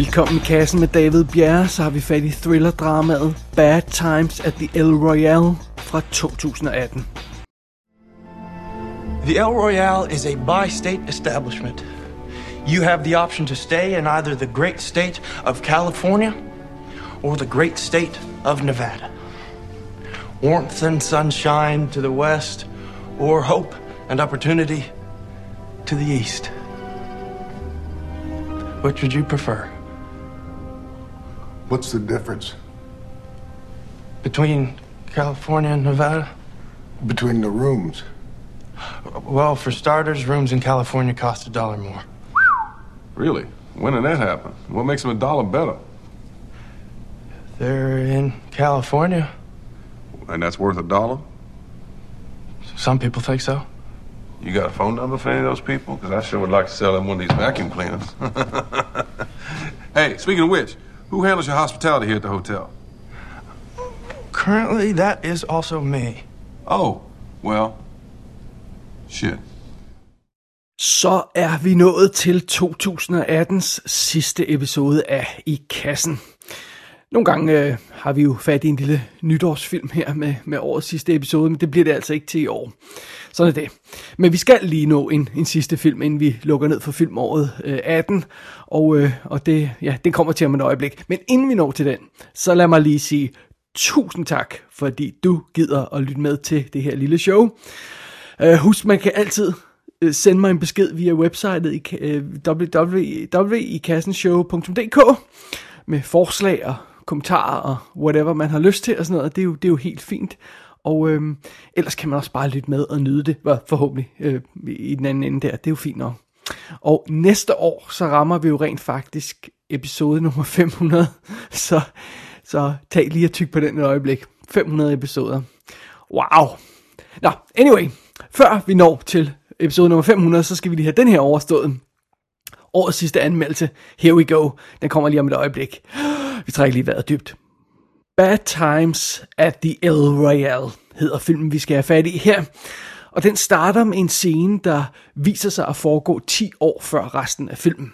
Velkommen i kassen med David Bjerre, så har vi fat i Bad Times at the El Royale fra 2018. The El Royale is a bi-state establishment. You have the option to stay in either the great state of California or the great state of Nevada. Warmth and sunshine to the west, or hope and opportunity to the east. Which would you prefer? What's the difference Between California and Nevada? between the rooms? Well, for starters, rooms in California cost a dollar more. Really? When did that happen? What makes them a dollar better? They're in California. And that's worth a dollar? Some people think so. You got a phone number for any of those people? Because I sure would like to sell them one of these vacuum cleaners. hey, speaking of which, who handles your hospitality here at the hotel? Currently, that is also me. Oh, well, shit. Så er vi nået til 2018's sidste episode af I Kassen. Nogle gange øh, har vi jo fat i en lille nytårsfilm her med, med årets sidste episode, men det bliver det altså ikke til i år. Sådan er det. Men vi skal lige nå en, en sidste film, inden vi lukker ned for filmåret øh, 18, og, øh, og det, ja, den kommer til om et øjeblik. Men inden vi når til den, så lad mig lige sige tusind tak, fordi du gider at lytte med til det her lille show. Øh, husk, man kan altid øh, sende mig en besked via websitet i øh, www.ikassenshow.dk med forslag og kommentarer og whatever man har lyst til og sådan noget. Det er jo, det er jo helt fint. Og øhm, ellers kan man også bare lytte med og nyde det, forhåbentlig, øh, i den anden ende der. Det er jo fint nok. Og næste år, så rammer vi jo rent faktisk episode nummer 500. Så, så tag lige og tyk på den et øjeblik. 500 episoder. Wow. Nå, anyway. Før vi når til episode nummer 500, så skal vi lige have den her overstået. Årets sidste anmeldelse. Here we go. Den kommer lige om et øjeblik. Vi trækker lige vejret dybt. Bad Times at the El Royale hedder filmen, vi skal have fat i her. Og den starter med en scene, der viser sig at foregå 10 år før resten af filmen.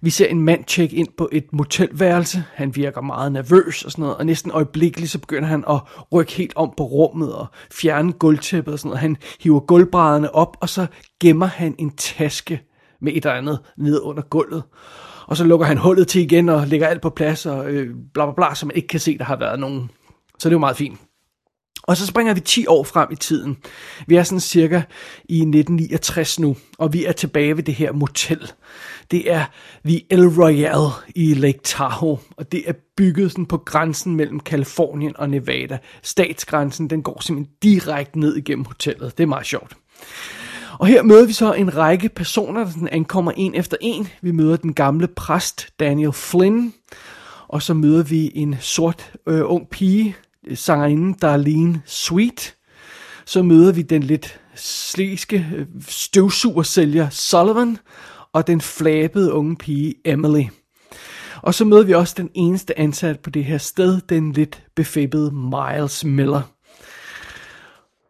Vi ser en mand tjekke ind på et motelværelse. Han virker meget nervøs og sådan noget, og næsten øjeblikkeligt så begynder han at rykke helt om på rummet og fjerne gulvtæppet og sådan noget. Han hiver gulvbrædderne op, og så gemmer han en taske med et eller andet ned under gulvet. Og så lukker han hullet til igen og lægger alt på plads og øh, bla bla bla, så man ikke kan se, der har været nogen. Så det er jo meget fint. Og så springer vi 10 år frem i tiden. Vi er sådan cirka i 1969 nu, og vi er tilbage ved det her motel. Det er The El Royale i Lake Tahoe, og det er bygget sådan på grænsen mellem Kalifornien og Nevada. Statsgrænsen, den går simpelthen direkte ned igennem hotellet. Det er meget sjovt. Og her møder vi så en række personer, der sådan ankommer en efter en. Vi møder den gamle præst Daniel Flynn, og så møder vi en sort øh, ung pige, øh, sangerinden Darlene Sweet. Så møder vi den lidt sliske øh, støvsugersælger Sullivan, og den flabede unge pige Emily. Og så møder vi også den eneste ansat på det her sted, den lidt befippede Miles Miller.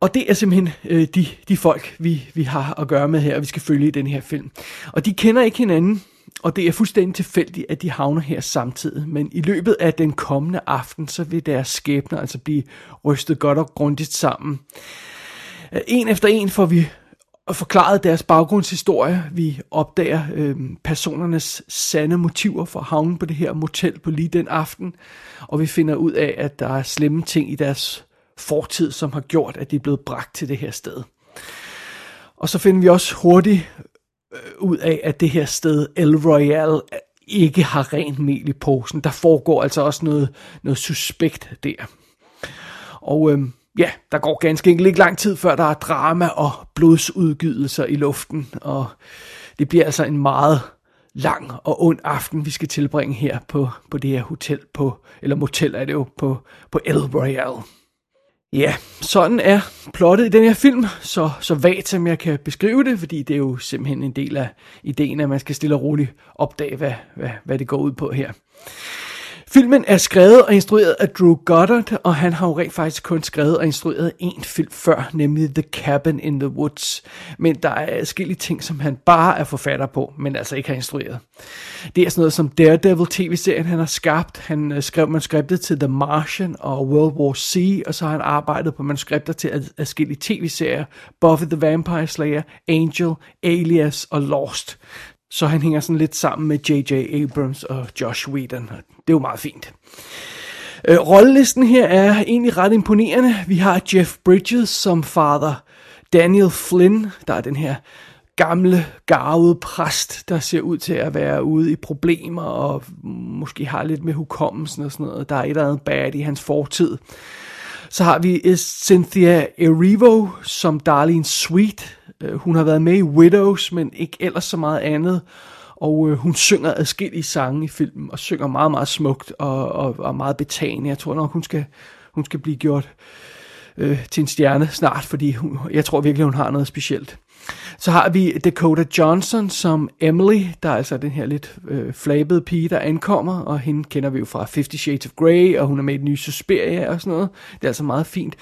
Og det er simpelthen øh, de, de folk, vi, vi har at gøre med her, og vi skal følge i den her film. Og de kender ikke hinanden, og det er fuldstændig tilfældigt, at de havner her samtidig. Men i løbet af den kommende aften, så vil deres skæbner altså blive rystet godt og grundigt sammen. Øh, en efter en får vi forklaret deres baggrundshistorie. Vi opdager øh, personernes sande motiver for at havne på det her motel på lige den aften. Og vi finder ud af, at der er slemme ting i deres fortid, som har gjort, at de er blevet bragt til det her sted. Og så finder vi også hurtigt øh, ud af, at det her sted, El Royale, ikke har rent mel i posen. Der foregår altså også noget, noget suspekt der. Og øhm, ja, der går ganske enkelt ikke lang tid, før der er drama og blodsudgydelser i luften. Og det bliver altså en meget lang og ond aften, vi skal tilbringe her på, på det her hotel, på, eller motel er det jo, på, på El Royale. Ja, sådan er plottet i den her film, så, så vagt som jeg kan beskrive det, fordi det er jo simpelthen en del af ideen, at man skal stille og roligt opdage, hvad, hvad, hvad det går ud på her. Filmen er skrevet og instrueret af Drew Goddard, og han har jo rent faktisk kun skrevet og instrueret en film før, nemlig The Cabin in the Woods. Men der er forskellige ting, som han bare er forfatter på, men altså ikke har instrueret. Det er sådan noget som Daredevil tv-serien, han har skabt. Han øh, skrev manuskriptet til The Martian og World War C, og så har han arbejdet på manuskripter til forskellige tv-serier. Buffy the Vampire Slayer, Angel, Alias og Lost. Så han hænger sådan lidt sammen med J.J. Abrams og Josh Whedon. Det er jo meget fint. Øh, rollelisten her er egentlig ret imponerende. Vi har Jeff Bridges som fader Daniel Flynn, der er den her gamle, garvede præst, der ser ud til at være ude i problemer og måske har lidt med hukommelsen og sådan noget. Der er et eller andet bad i hans fortid. Så har vi øh, Cynthia Erivo som Darlene Sweet. Øh, hun har været med i Widows, men ikke ellers så meget andet. Og øh, hun synger adskillige sange i filmen, og synger meget, meget smukt og, og, og meget betagende. Jeg tror nok, hun skal, hun skal blive gjort øh, til en stjerne snart, fordi hun, jeg tror virkelig, hun har noget specielt. Så har vi Dakota Johnson som Emily, der er altså den her lidt øh, flabede pige, der ankommer, og hende kender vi jo fra Fifty Shades of Grey, og hun er med i den nye Suspiria og sådan noget. Det er altså meget fint.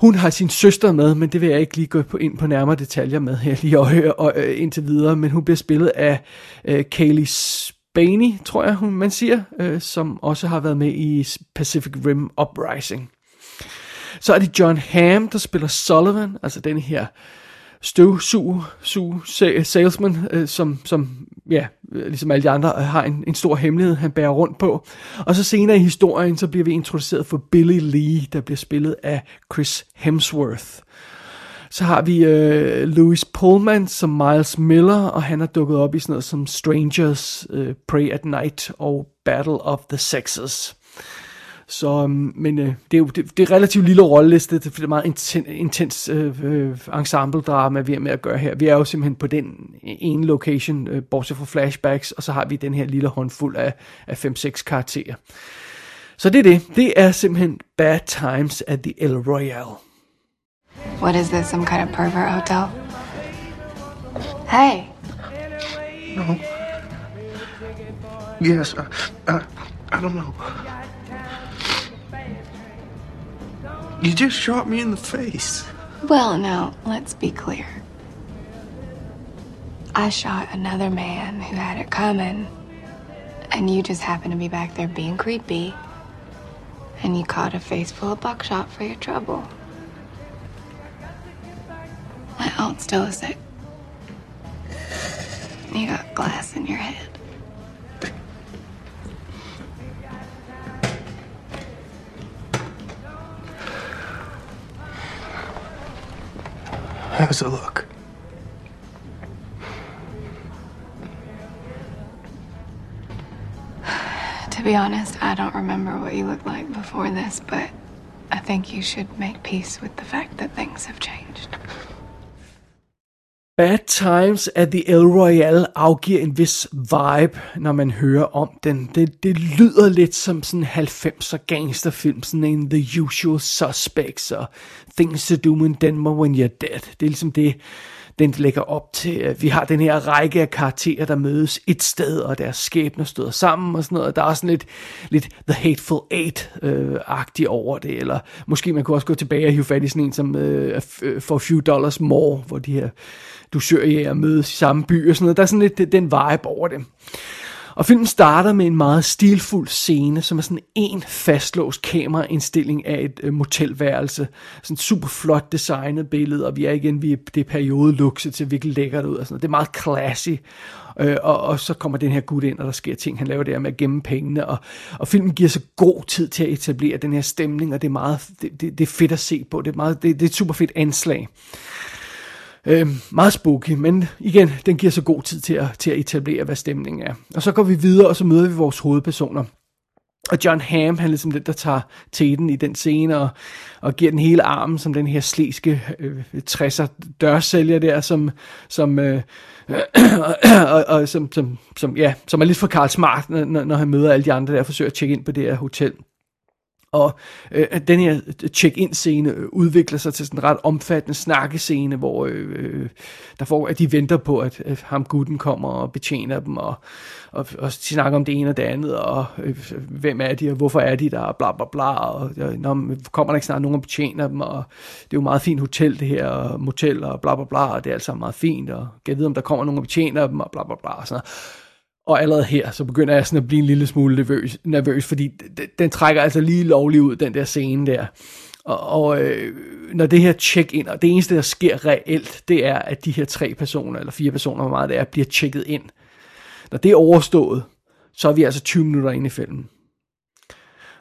Hun har sin søster med, men det vil jeg ikke lige gå på ind på nærmere detaljer med her lige og, og, og, indtil videre, men hun bliver spillet af øh, Kaylee Spaney, tror jeg, hun, man siger, øh, som også har været med i Pacific Rim Uprising. Så er det John Hamm, der spiller Sullivan, altså den her støvsug su, salesman, øh, som, som ja, Øh, ligesom alle de andre, øh, har en, en stor hemmelighed, han bærer rundt på. Og så senere i historien, så bliver vi introduceret for Billy Lee, der bliver spillet af Chris Hemsworth. Så har vi øh, Louis Pullman som Miles Miller, og han er dukket op i sådan noget som Strangers, øh, Pray at Night og Battle of the Sexes. Så, øhm, men øh, det er jo det, det er relativt lille rolleliste, det er meget intens, intens øh, øh, ensemble-drama, vi er med at gøre her. Vi er jo simpelthen på den ene location, øh, bortset fra flashbacks, og så har vi den her lille håndfuld af, af 5-6 karakterer. Så det er det. Det er simpelthen Bad Times at the El Royale. What is this, some kind of pervert hotel? Hey. No. Yes, I, I, I don't know. You just shot me in the face. Well, now, let's be clear. I shot another man who had it coming, and you just happened to be back there being creepy, and you caught a face full of buckshot for your trouble. Well, still is it? You got glass in your head. How does it look? To be honest, I don't remember what you looked like before this, but I think you should make peace with the fact that things have changed. Bad Times at the El Royale afgiver en vis vibe, når man hører om den. Det, det lyder lidt som sådan 90'er gangsterfilm, sådan en The Usual Suspects og Things to Do in Denver When You're Dead. Det er ligesom det, den lægger op til. Vi har den her række af karakterer, der mødes et sted, og deres skæbner støder sammen og sådan noget. Der er sådan lidt, lidt The Hateful Eight-agtigt øh, over det, eller måske man kunne også gå tilbage og hive fat i sådan en som øh, øh For Few Dollars More, hvor de her dusørjæger mødes i samme by og sådan noget. Der er sådan lidt den vibe over det. Og filmen starter med en meget stilfuld scene, som er sådan en fastlåst kameraindstilling af et øh, motelværelse. Sådan super flot designet billede, og vi er igen vi det periode lukset til virkelig lækkert ud. Og sådan noget. Det er meget classy. Øh, og, og så kommer den her gut ind, og der sker ting. Han laver det her med at gemme pengene, og, og filmen giver så god tid til at etablere den her stemning, og det er meget det, det, det er fedt at se på. Det er, meget, det, det er et super fedt anslag. Øh, meget spooky, men igen, den giver så god tid til at, til at etablere, hvad stemningen er. Og så går vi videre, og så møder vi vores hovedpersoner. Og John Hamm, han er ligesom den, der tager teten i den scene, og, og giver den hele armen, som den her sleske øh, 60'er dørsælger der, som, som, øh, og, og, som, som, som, ja, som er lidt for Karl Smart, når, når han møder alle de andre, der forsøger at tjekke ind på det her hotel. Og øh, den her øh, check-in scene øh, udvikler sig til sådan en ret omfattende snakkescene, hvor øh, øh, der får, at de venter på, at at ham gutten kommer og betjener dem, og, og, og snakker om det ene og det andet, og øh, hvem er de, og hvorfor er de der, og bla bla bla, og og når, kommer der ikke snart nogen og betjener dem, og det er jo meget fint hotel det her, og motel, og bla bla bla, og det er alt sammen meget fint, og kan vide, om der kommer nogen og betjener dem, og bla bla bla, og sådan noget. Og allerede her, så begynder jeg sådan at blive en lille smule nervøs, nervøs fordi den, den trækker altså lige lovligt ud, den der scene der. Og, og øh, når det her check-in, og det eneste, der sker reelt, det er, at de her tre personer, eller fire personer, hvor meget det er, bliver tjekket ind. Når det er overstået, så er vi altså 20 minutter inde i filmen.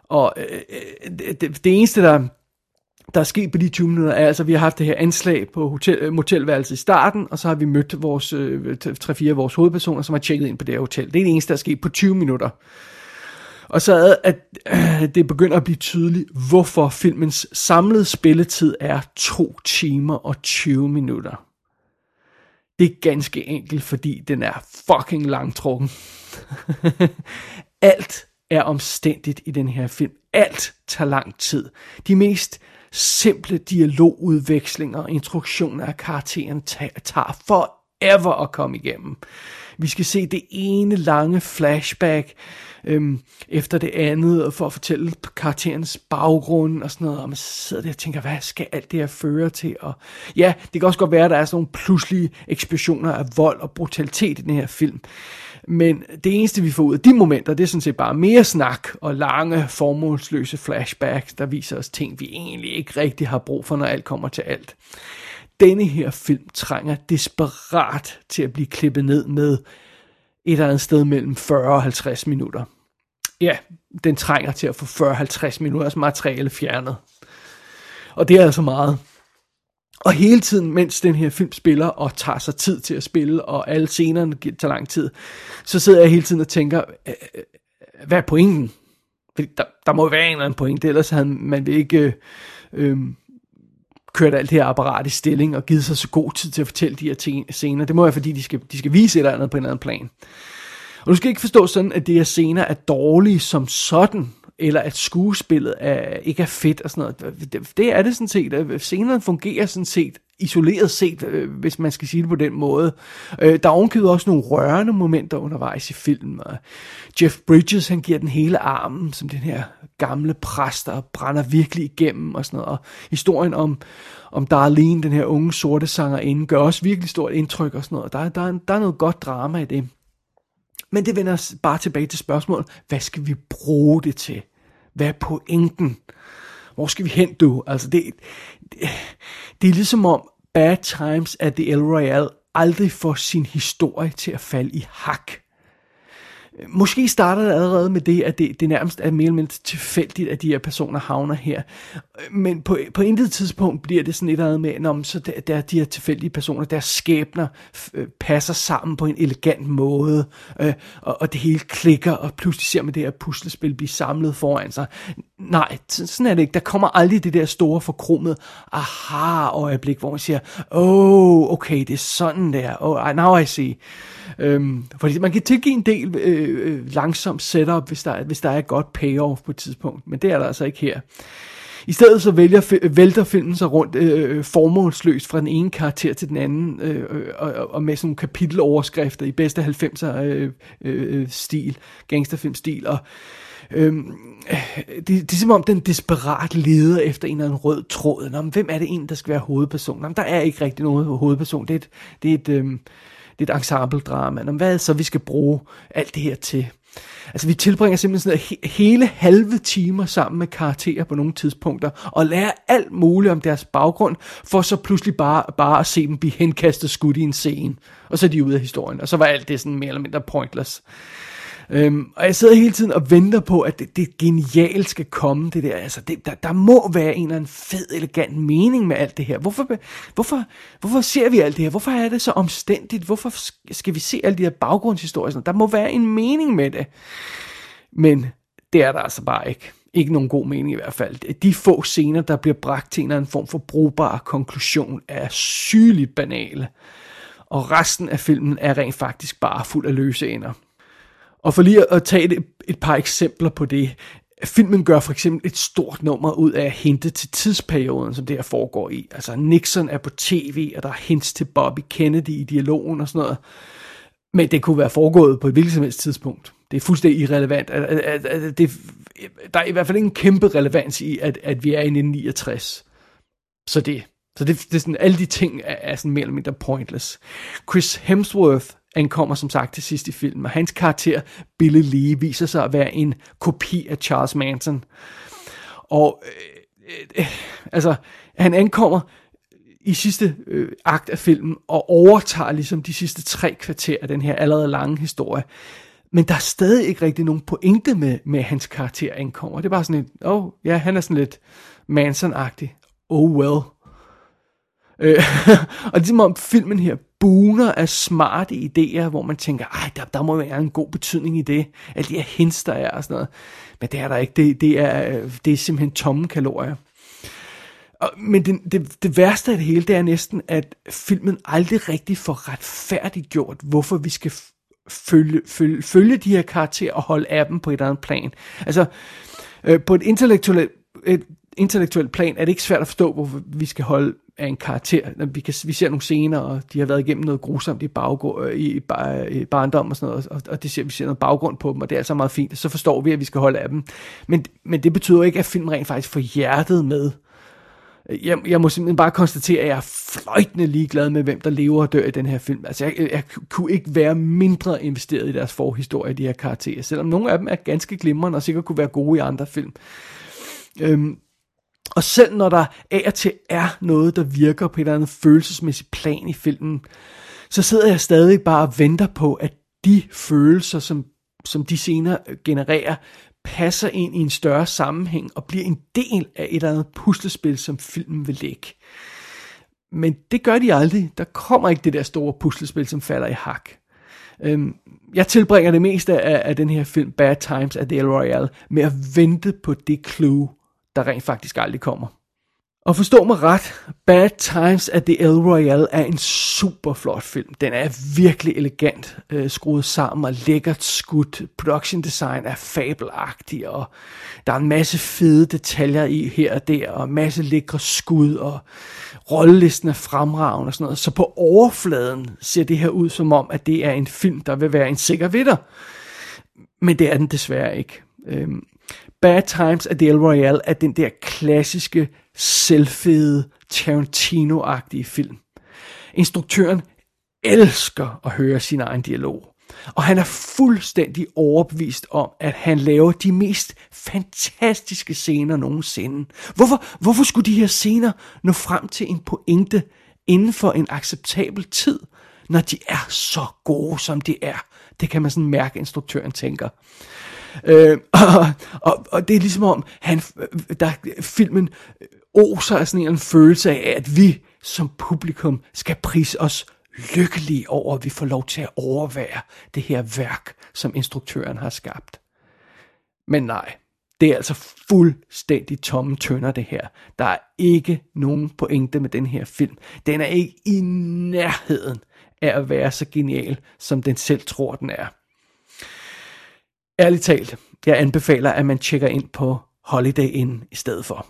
Og øh, øh det, det, det eneste, der, der er sket på de 20 minutter, er altså, vi har haft det her anslag på hotel, øh, motelværelset i starten, og så har vi mødt vores, øh, 3-4 af vores hovedpersoner, som har tjekket ind på det her hotel. Det er det eneste, der er sket på 20 minutter. Og så er at øh, det begynder at blive tydeligt, hvorfor filmens samlede spilletid er 2 timer og 20 minutter. Det er ganske enkelt, fordi den er fucking langtrukken. Alt er omstændigt i den her film. Alt tager lang tid. De mest simple dialogudvekslinger og instruktioner af karakteren tager forever at komme igennem. Vi skal se det ene lange flashback øhm, efter det andet, for at fortælle karakterens baggrund og sådan noget, og man sidder der og tænker, hvad skal alt det her føre til? Og ja, det kan også godt være, at der er sådan nogle pludselige eksplosioner af vold og brutalitet i den her film. Men det eneste, vi får ud af de momenter, det er sådan set bare mere snak og lange, formålsløse flashbacks, der viser os ting, vi egentlig ikke rigtig har brug for, når alt kommer til alt. Denne her film trænger desperat til at blive klippet ned med et eller andet sted mellem 40 og 50 minutter. Ja, den trænger til at få 40-50 minutters materiale fjernet. Og det er altså meget. Og hele tiden, mens den her film spiller og tager sig tid til at spille, og alle scenerne tager lang tid, så sidder jeg hele tiden og tænker, hvad er pointen? Fordi der, der må være en eller anden pointe, ellers havde man ikke øh, øh, kørt alt det her apparat i stilling og givet sig så god tid til at fortælle de her scener. Det må være, fordi de skal, de skal vise et eller andet på en eller anden plan. Og du skal ikke forstå sådan, at det her scener er dårlige som sådan, eller at skuespillet er, ikke er fedt og sådan noget. Det, det er det sådan set. Scenerne fungerer sådan set isoleret set, øh, hvis man skal sige det på den måde. Øh, der er ovenkøbet også nogle rørende momenter undervejs i filmen. Og Jeff Bridges, han giver den hele armen, som den her gamle præst, der brænder virkelig igennem og sådan noget. Og historien om, om Darlene, den her unge sorte sangerinde, gør også virkelig stort indtryk og sådan noget. Der, der, der er noget godt drama i det. Men det vender os bare tilbage til spørgsmålet, hvad skal vi bruge det til? Hvad er pointen? Hvor skal vi hen, du? Altså, det, det, det er ligesom om Bad Times at the El Royale aldrig får sin historie til at falde i hak. Måske starter det allerede med det, at det, det nærmest er mere eller mindre tilfældigt, at de her personer havner her. Men på, på intet tidspunkt bliver det sådan et eller andet med, når så der, der de her tilfældige personer, deres skæbner øh, passer sammen på en elegant måde, øh, og, og det hele klikker, og pludselig ser man det her puslespil blive samlet foran sig. Nej, sådan er det ikke. Der kommer aldrig det der store forkromede aha-øjeblik, hvor man siger, oh, okay, det er sådan der, oh, now I see. Øhm, fordi man kan tilgive en del øh, øh langsom setup, hvis der, hvis der er et godt payoff på et tidspunkt, men det er der altså ikke her. I stedet så vælger, vælter filmen sig rundt øh, øh, formålsløst fra den ene karakter til den anden, øh, og, og med sådan nogle kapiteloverskrifter i bedste 90'er øh, øh, øh, stil, gangsterfilmstil, og Øhm, det, det er som om den desperat leder efter en eller anden rød tråd. Nå, men hvem er det en, der skal være hovedperson? Nå, men der er ikke rigtig nogen hovedperson. Det er et, det er et, øhm, det er et ensemble-drama. Nå, hvad er det så, vi skal bruge alt det her til? Altså, vi tilbringer simpelthen sådan he- hele halve timer sammen med karakterer på nogle tidspunkter, og lærer alt muligt om deres baggrund, for så pludselig bare, bare at se dem blive henkastet skudt i en scene. Og så er de ude af historien, og så var alt det sådan mere eller mindre pointless. Øhm, og jeg sidder hele tiden og venter på, at det, det genialt skal komme, det der. Altså, det, der, der må være en eller anden fed, elegant mening med alt det her. Hvorfor, hvorfor, hvorfor ser vi alt det her? Hvorfor er det så omstændigt? Hvorfor skal vi se alle de her baggrundshistorier? Der må være en mening med det. Men det er der altså bare ikke. Ikke nogen god mening i hvert fald. De få scener, der bliver bragt til en eller anden form for brugbar konklusion, er sygeligt banale. Og resten af filmen er rent faktisk bare fuld af løse ender. Og for lige at tage et, et par eksempler på det. filmen gør for eksempel et stort nummer ud af at hente til tidsperioden, som det her foregår i. Altså Nixon er på tv, og der er hints til Bobby Kennedy i dialogen og sådan noget. Men det kunne være foregået på et hvilket som helst tidspunkt. Det er fuldstændig irrelevant. Det, der er i hvert fald ingen kæmpe relevans i, at, at vi er i 1969. Så det, så det, det er sådan, alle de ting er, er sådan mere eller mindre pointless. Chris Hemsworth ankommer som sagt til sidst i filmen, og hans karakter, Billy Lee, viser sig at være en kopi af Charles Manson. Og øh, øh, altså, han ankommer i sidste øh, akt af filmen og overtager ligesom de sidste tre kvarter af den her allerede lange historie. Men der er stadig ikke rigtig nogen pointe med, med hans karakter ankommer. Det er bare sådan et, åh, oh, ja, han er sådan lidt Manson-agtig. Oh well. Øh, og det er som om filmen her buner af smarte idéer, hvor man tænker, ej, der, der må være en god betydning i det. Alle de her hints, der er og sådan noget. Men det er der ikke. Det, det, er, øh, det er simpelthen tomme kalorier. Og, men det, det, det værste af det hele, det er næsten, at filmen aldrig rigtig får retfærdiggjort, hvorfor vi skal følge, følge, følge de her karakterer og holde af dem på et eller andet plan. Altså, øh, på et intellektuelt, et intellektuelt plan er det ikke svært at forstå, hvor vi skal holde af en karakter. Vi, kan, vi ser nogle scener, og de har været igennem noget grusomt i, baggård, i, bar, i barndom og sådan noget, og, og det ser, vi ser noget baggrund på dem, og det er altså meget fint. Så forstår vi, at vi skal holde af dem. Men, men det betyder ikke, at filmen rent faktisk får hjertet med. Jeg, jeg må simpelthen bare konstatere, at jeg er fløjtende ligeglad med, hvem der lever og dør i den her film. Altså, jeg, jeg kunne ikke være mindre investeret i deres forhistorie, de her karakterer, selvom nogle af dem er ganske glimrende og sikkert kunne være gode i andre film. Øhm, og selv når der af og til er noget, der virker på et eller andet følelsesmæssigt plan i filmen, så sidder jeg stadig bare og venter på, at de følelser, som, som de senere øh, genererer, passer ind i en større sammenhæng og bliver en del af et eller andet puslespil, som filmen vil lægge. Men det gør de aldrig. Der kommer ikke det der store puslespil, som falder i hak. Øhm, jeg tilbringer det meste af, af den her film, Bad Times at the El Royale, med at vente på det clue, der rent faktisk aldrig kommer. Og forstå mig ret, Bad Times at the El Royale er en super flot film. Den er virkelig elegant øh, skruet sammen og lækkert skudt. Production design er fabelagtig, og der er en masse fede detaljer i her og der, og en masse lækre skud, og rollelisten er fremragende og sådan noget. Så på overfladen ser det her ud som om, at det er en film, der vil være en sikker vitter. Men det er den desværre ikke. Øhm, Bad Times at the El Royale er den der klassiske, selvfede, Tarantino-agtige film. Instruktøren elsker at høre sin egen dialog. Og han er fuldstændig overbevist om, at han laver de mest fantastiske scener nogensinde. Hvorfor, hvorfor skulle de her scener nå frem til en pointe inden for en acceptabel tid, når de er så gode, som de er? Det kan man sådan mærke, instruktøren tænker. Øh, og, og, og det er ligesom om, han, der, filmen oser af sådan en følelse af, at vi som publikum skal prise os lykkelige over, at vi får lov til at overvære det her værk, som instruktøren har skabt. Men nej, det er altså fuldstændig tomme tønder det her. Der er ikke nogen pointe med den her film. Den er ikke i nærheden af at være så genial, som den selv tror, den er. Ærligt talt, jeg anbefaler, at man tjekker ind på Holiday Inn i stedet for.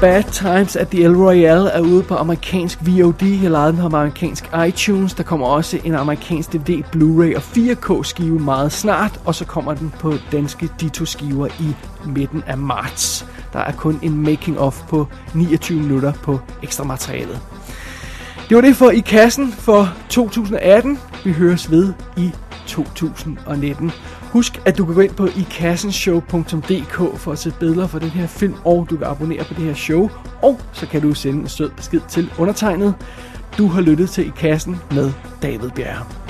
Bad Times at the El Royale er ude på amerikansk VOD. Jeg lejede den på amerikansk iTunes. Der kommer også en amerikansk DVD, Blu-ray og 4K skive meget snart. Og så kommer den på danske Ditto skiver i midten af marts. Der er kun en making of på 29 minutter på ekstra materialet. Det var det for I Kassen for 2018. Vi høres ved i 2019. Husk, at du kan gå ind på ikassenshow.dk for at se billeder for den her film, og du kan abonnere på det her show, og så kan du sende en sød besked til undertegnet. Du har lyttet til I Kassen med David Bjerre.